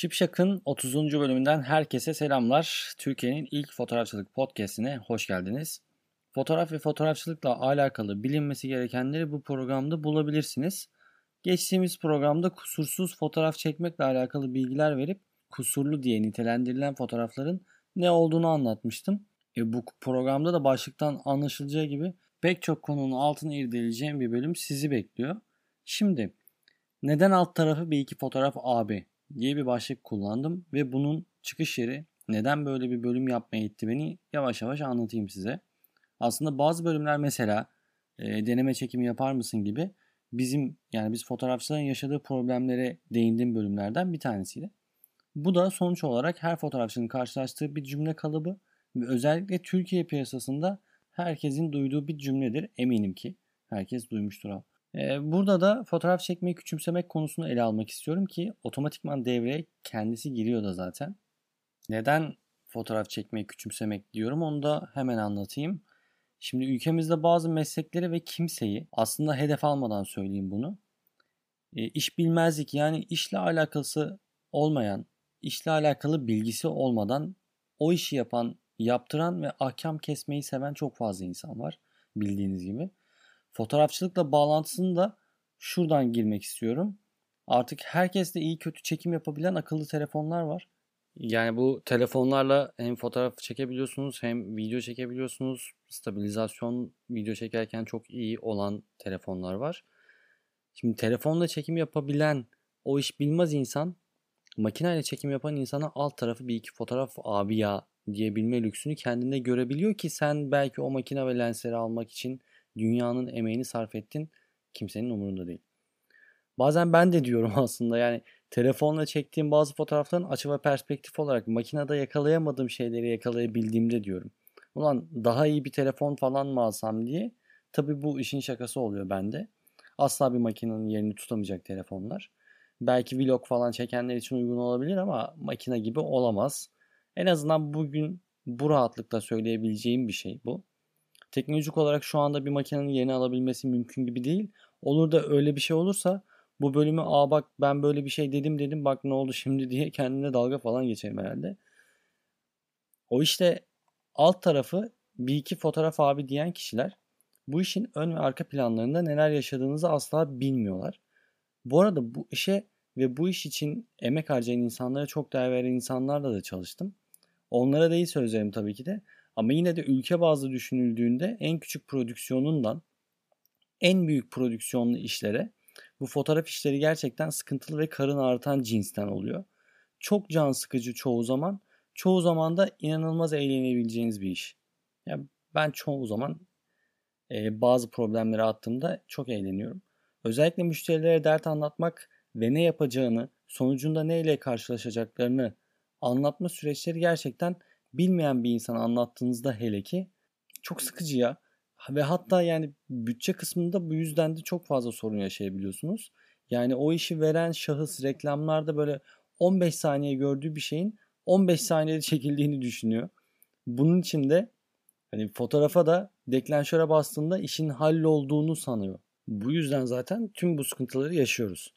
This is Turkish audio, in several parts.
Şipşak'ın 30. bölümünden herkese selamlar. Türkiye'nin ilk fotoğrafçılık podcastine hoş geldiniz. Fotoğraf ve fotoğrafçılıkla alakalı bilinmesi gerekenleri bu programda bulabilirsiniz. Geçtiğimiz programda kusursuz fotoğraf çekmekle alakalı bilgiler verip kusurlu diye nitelendirilen fotoğrafların ne olduğunu anlatmıştım. E bu programda da başlıktan anlaşılacağı gibi pek çok konunun altını irdeleyeceğim bir bölüm sizi bekliyor. Şimdi neden alt tarafı bir iki fotoğraf AB diye bir başlık kullandım ve bunun çıkış yeri neden böyle bir bölüm yapmaya itti beni yavaş yavaş anlatayım size. Aslında bazı bölümler mesela e, deneme çekimi yapar mısın gibi bizim yani biz fotoğrafçıların yaşadığı problemlere değindiğim bölümlerden bir tanesiydi. Bu da sonuç olarak her fotoğrafçının karşılaştığı bir cümle kalıbı ve özellikle Türkiye piyasasında herkesin duyduğu bir cümledir. Eminim ki herkes duymuştur burada da fotoğraf çekmeyi küçümsemek konusunu ele almak istiyorum ki otomatikman devreye kendisi giriyor da zaten. Neden fotoğraf çekmeyi küçümsemek diyorum onu da hemen anlatayım. Şimdi ülkemizde bazı meslekleri ve kimseyi aslında hedef almadan söyleyeyim bunu. E, iş bilmezlik yani işle alakası olmayan, işle alakalı bilgisi olmadan o işi yapan, yaptıran ve ahkam kesmeyi seven çok fazla insan var bildiğiniz gibi. Fotoğrafçılıkla bağlantısını da şuradan girmek istiyorum. Artık herkes de iyi kötü çekim yapabilen akıllı telefonlar var. Yani bu telefonlarla hem fotoğraf çekebiliyorsunuz hem video çekebiliyorsunuz. Stabilizasyon video çekerken çok iyi olan telefonlar var. Şimdi telefonla çekim yapabilen o iş bilmez insan makineyle çekim yapan insana alt tarafı bir iki fotoğraf abi ya diyebilme lüksünü kendinde görebiliyor ki sen belki o makine ve lensleri almak için dünyanın emeğini sarf ettin. Kimsenin umurunda değil. Bazen ben de diyorum aslında yani telefonla çektiğim bazı fotoğrafların açı ve perspektif olarak makinede yakalayamadığım şeyleri yakalayabildiğimde diyorum. Ulan daha iyi bir telefon falan mı alsam diye. Tabi bu işin şakası oluyor bende. Asla bir makinenin yerini tutamayacak telefonlar. Belki vlog falan çekenler için uygun olabilir ama makine gibi olamaz. En azından bugün bu rahatlıkla söyleyebileceğim bir şey bu. Teknolojik olarak şu anda bir makinenin yerini alabilmesi mümkün gibi değil. Olur da öyle bir şey olursa bu bölümü aa bak ben böyle bir şey dedim dedim bak ne oldu şimdi diye kendine dalga falan geçerim herhalde. O işte alt tarafı bir iki fotoğraf abi diyen kişiler bu işin ön ve arka planlarında neler yaşadığınızı asla bilmiyorlar. Bu arada bu işe ve bu iş için emek harcayan insanlara çok değer veren insanlarla da çalıştım. Onlara iyi sözlerim tabii ki de. Ama yine de ülke bazlı düşünüldüğünde en küçük prodüksiyonundan en büyük prodüksiyonlu işlere bu fotoğraf işleri gerçekten sıkıntılı ve karın ağrıtan cinsten oluyor. Çok can sıkıcı çoğu zaman, çoğu zaman da inanılmaz eğlenebileceğiniz bir iş. Yani ben çoğu zaman e, bazı problemleri attığımda çok eğleniyorum. Özellikle müşterilere dert anlatmak ve ne yapacağını, sonucunda neyle karşılaşacaklarını anlatma süreçleri gerçekten bilmeyen bir insana anlattığınızda hele ki çok sıkıcı ya. Ve hatta yani bütçe kısmında bu yüzden de çok fazla sorun yaşayabiliyorsunuz. Yani o işi veren şahıs reklamlarda böyle 15 saniye gördüğü bir şeyin 15 saniyede çekildiğini düşünüyor. Bunun için de hani fotoğrafa da deklanşöre bastığında işin hallolduğunu sanıyor. Bu yüzden zaten tüm bu sıkıntıları yaşıyoruz.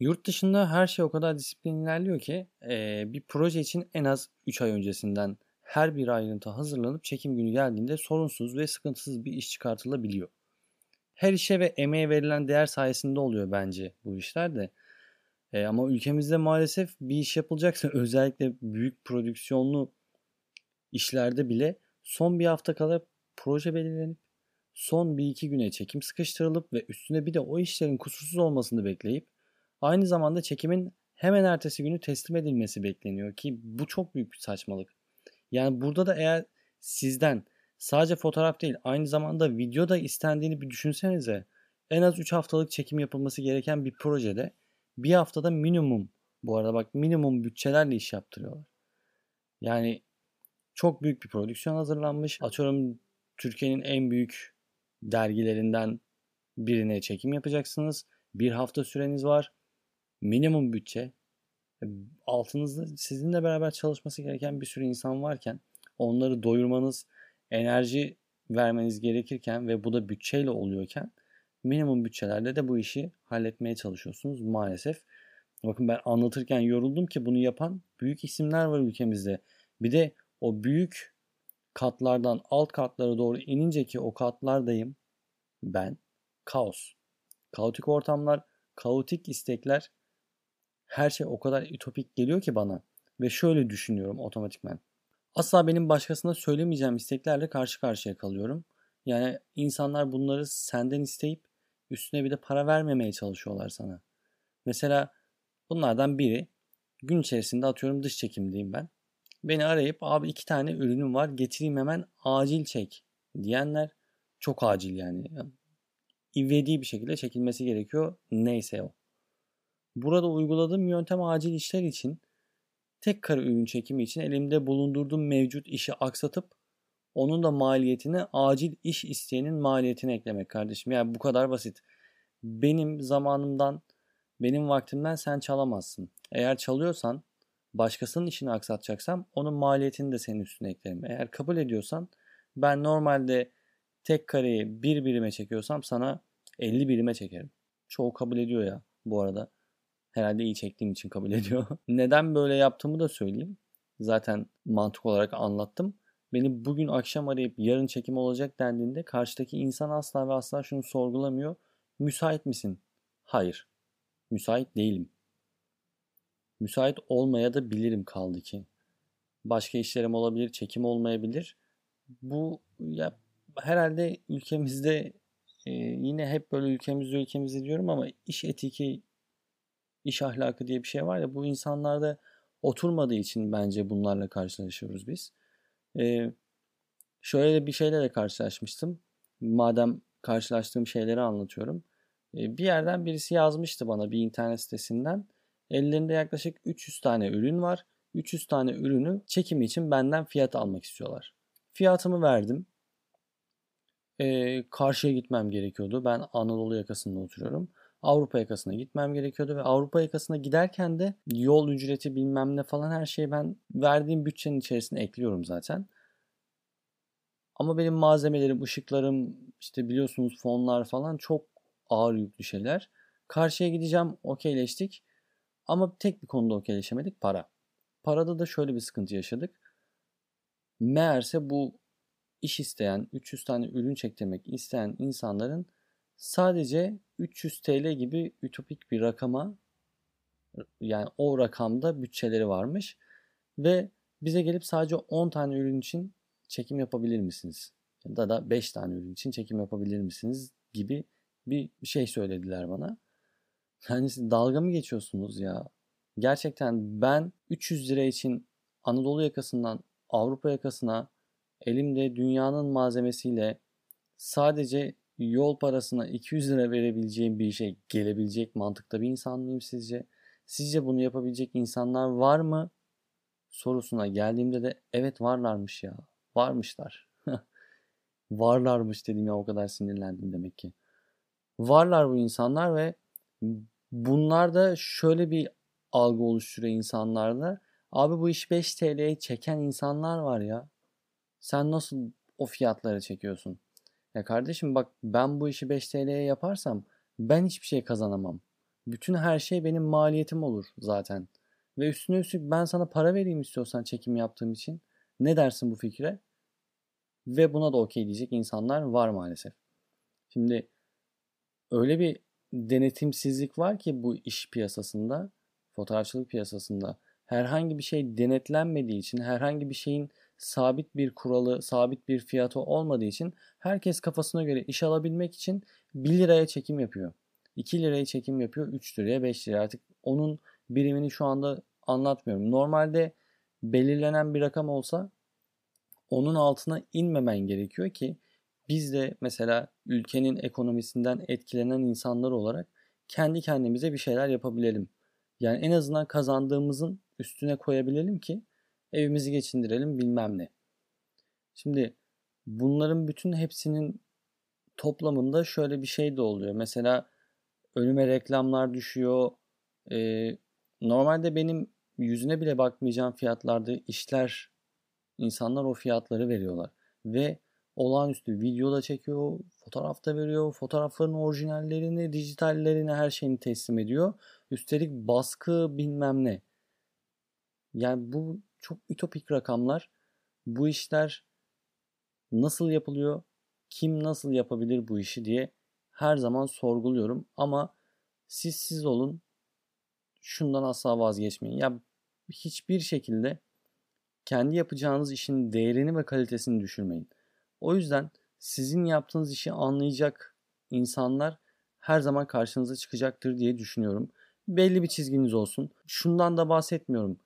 Yurt dışında her şey o kadar disiplin ilerliyor ki e, bir proje için en az 3 ay öncesinden her bir ayrıntı hazırlanıp çekim günü geldiğinde sorunsuz ve sıkıntısız bir iş çıkartılabiliyor. Her işe ve emeğe verilen değer sayesinde oluyor bence bu işler de. E, ama ülkemizde maalesef bir iş yapılacaksa özellikle büyük prodüksiyonlu işlerde bile son bir hafta kala proje belirlenip son bir iki güne çekim sıkıştırılıp ve üstüne bir de o işlerin kusursuz olmasını bekleyip Aynı zamanda çekimin hemen ertesi günü teslim edilmesi bekleniyor ki bu çok büyük bir saçmalık. Yani burada da eğer sizden sadece fotoğraf değil aynı zamanda video da istendiğini bir düşünsenize. En az 3 haftalık çekim yapılması gereken bir projede bir haftada minimum bu arada bak minimum bütçelerle iş yaptırıyorlar. Yani çok büyük bir prodüksiyon hazırlanmış. Atıyorum Türkiye'nin en büyük dergilerinden birine çekim yapacaksınız. Bir hafta süreniz var minimum bütçe e, altınızda sizinle beraber çalışması gereken bir sürü insan varken onları doyurmanız, enerji vermeniz gerekirken ve bu da bütçeyle oluyorken minimum bütçelerde de bu işi halletmeye çalışıyorsunuz maalesef. Bakın ben anlatırken yoruldum ki bunu yapan büyük isimler var ülkemizde. Bir de o büyük katlardan alt katlara doğru inince ki o katlardayım ben kaos. Kaotik ortamlar, kaotik istekler her şey o kadar ütopik geliyor ki bana ve şöyle düşünüyorum otomatikmen. Asla benim başkasına söylemeyeceğim isteklerle karşı karşıya kalıyorum. Yani insanlar bunları senden isteyip üstüne bir de para vermemeye çalışıyorlar sana. Mesela bunlardan biri gün içerisinde atıyorum dış çekimdeyim ben. Beni arayıp abi iki tane ürünüm var getireyim hemen acil çek diyenler çok acil yani. İvedi bir şekilde çekilmesi gerekiyor neyse o. Burada uyguladığım yöntem acil işler için tek kare ürün çekimi için elimde bulundurduğum mevcut işi aksatıp onun da maliyetini acil iş isteyenin maliyetine eklemek kardeşim. Yani bu kadar basit. Benim zamanımdan, benim vaktimden sen çalamazsın. Eğer çalıyorsan, başkasının işini aksatacaksam onun maliyetini de senin üstüne eklerim. Eğer kabul ediyorsan ben normalde tek kareyi bir birime çekiyorsam sana 50 birime çekerim. Çoğu kabul ediyor ya bu arada. Herhalde iyi çektiğim için kabul ediyor. Neden böyle yaptığımı da söyleyeyim. Zaten mantık olarak anlattım. Beni bugün akşam arayıp yarın çekim olacak dendiğinde karşıdaki insan asla ve asla şunu sorgulamıyor. Müsait misin? Hayır. Müsait değilim. Müsait olmaya da bilirim kaldı ki. Başka işlerim olabilir, çekim olmayabilir. Bu ya herhalde ülkemizde e, yine hep böyle ülkemizde ülkemizde diyorum ama iş etiki iş ahlakı diye bir şey var ya bu insanlarda oturmadığı için bence bunlarla karşılaşıyoruz biz. Ee, şöyle bir şeyle de karşılaşmıştım. Madem karşılaştığım şeyleri anlatıyorum. Ee, bir yerden birisi yazmıştı bana bir internet sitesinden. Ellerinde yaklaşık 300 tane ürün var. 300 tane ürünü çekimi için benden fiyat almak istiyorlar. Fiyatımı verdim. Ee, karşıya gitmem gerekiyordu. Ben Anadolu yakasında oturuyorum. Avrupa yakasına gitmem gerekiyordu ve Avrupa yakasına giderken de yol ücreti bilmem ne falan her şeyi ben verdiğim bütçenin içerisine ekliyorum zaten. Ama benim malzemelerim, ışıklarım, işte biliyorsunuz fonlar falan çok ağır yüklü şeyler. Karşıya gideceğim okeyleştik. Ama tek bir konuda okeyleşemedik para. Parada da şöyle bir sıkıntı yaşadık. Meğerse bu iş isteyen, 300 tane ürün çektirmek isteyen insanların sadece 300 TL gibi ütopik bir rakama yani o rakamda bütçeleri varmış ve bize gelip sadece 10 tane ürün için çekim yapabilir misiniz? Ya da 5 tane ürün için çekim yapabilir misiniz gibi bir şey söylediler bana. Yani siz dalga mı geçiyorsunuz ya? Gerçekten ben 300 lira için Anadolu yakasından Avrupa yakasına elimde dünyanın malzemesiyle sadece yol parasına 200 lira verebileceğim bir şey gelebilecek mantıkta bir insan mıyım sizce? Sizce bunu yapabilecek insanlar var mı? Sorusuna geldiğimde de evet varlarmış ya. Varmışlar. varlarmış dedim ya o kadar sinirlendim demek ki. Varlar bu insanlar ve bunlar da şöyle bir algı oluşturuyor insanlarda. Abi bu iş 5 TL'ye çeken insanlar var ya. Sen nasıl o fiyatları çekiyorsun? Ya kardeşim bak ben bu işi 5 TL'ye yaparsam ben hiçbir şey kazanamam. Bütün her şey benim maliyetim olur zaten. Ve üstüne üstlük ben sana para vereyim istiyorsan çekim yaptığım için. Ne dersin bu fikre? Ve buna da okey diyecek insanlar var maalesef. Şimdi öyle bir denetimsizlik var ki bu iş piyasasında, fotoğrafçılık piyasasında herhangi bir şey denetlenmediği için, herhangi bir şeyin sabit bir kuralı, sabit bir fiyatı olmadığı için herkes kafasına göre iş alabilmek için 1 liraya çekim yapıyor. 2 liraya çekim yapıyor, 3 liraya, 5 liraya. Artık onun birimini şu anda anlatmıyorum. Normalde belirlenen bir rakam olsa onun altına inmemen gerekiyor ki biz de mesela ülkenin ekonomisinden etkilenen insanlar olarak kendi kendimize bir şeyler yapabilelim. Yani en azından kazandığımızın üstüne koyabilelim ki evimizi geçindirelim bilmem ne. Şimdi bunların bütün hepsinin toplamında şöyle bir şey de oluyor. Mesela önüme reklamlar düşüyor. Ee, normalde benim yüzüne bile bakmayacağım fiyatlarda işler insanlar o fiyatları veriyorlar. Ve olağanüstü video da çekiyor, fotoğrafta veriyor. Fotoğrafların orijinallerini, dijitallerini her şeyini teslim ediyor. Üstelik baskı bilmem ne. Yani bu çok ütopik rakamlar. Bu işler nasıl yapılıyor? Kim nasıl yapabilir bu işi diye her zaman sorguluyorum. Ama siz siz olun. Şundan asla vazgeçmeyin. Ya hiçbir şekilde kendi yapacağınız işin değerini ve kalitesini düşürmeyin. O yüzden sizin yaptığınız işi anlayacak insanlar her zaman karşınıza çıkacaktır diye düşünüyorum. Belli bir çizginiz olsun. Şundan da bahsetmiyorum.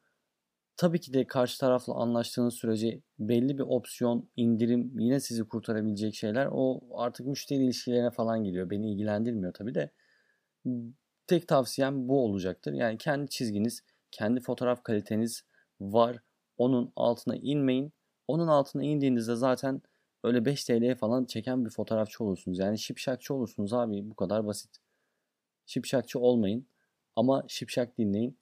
Tabii ki de karşı tarafla anlaştığınız sürece belli bir opsiyon, indirim yine sizi kurtarabilecek şeyler o artık müşteri ilişkilerine falan geliyor. Beni ilgilendirmiyor tabii de. Tek tavsiyem bu olacaktır. Yani kendi çizginiz, kendi fotoğraf kaliteniz var. Onun altına inmeyin. Onun altına indiğinizde zaten öyle 5 TL'ye falan çeken bir fotoğrafçı olursunuz. Yani şipşakçı olursunuz abi bu kadar basit. Şipşakçı olmayın ama şipşak dinleyin.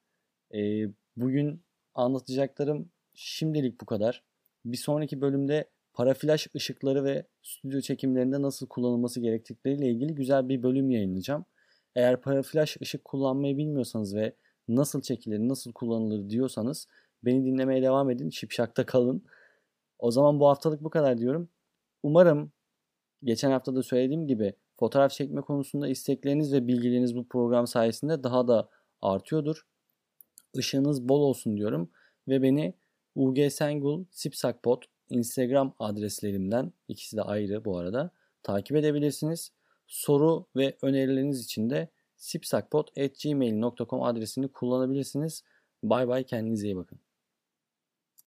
Ee, bugün anlatacaklarım şimdilik bu kadar. Bir sonraki bölümde paraflaş ışıkları ve stüdyo çekimlerinde nasıl kullanılması gerektikleriyle ilgili güzel bir bölüm yayınlayacağım. Eğer paraflaş ışık kullanmayı bilmiyorsanız ve nasıl çekilir, nasıl kullanılır diyorsanız beni dinlemeye devam edin. Şipşakta kalın. O zaman bu haftalık bu kadar diyorum. Umarım geçen hafta da söylediğim gibi fotoğraf çekme konusunda istekleriniz ve bilgileriniz bu program sayesinde daha da artıyordur. Işığınız bol olsun diyorum ve beni UG Sipsakpot Instagram adreslerimden ikisi de ayrı bu arada takip edebilirsiniz. Soru ve önerileriniz için de sipsakpot.gmail.com adresini kullanabilirsiniz. Bay bay kendinize iyi bakın.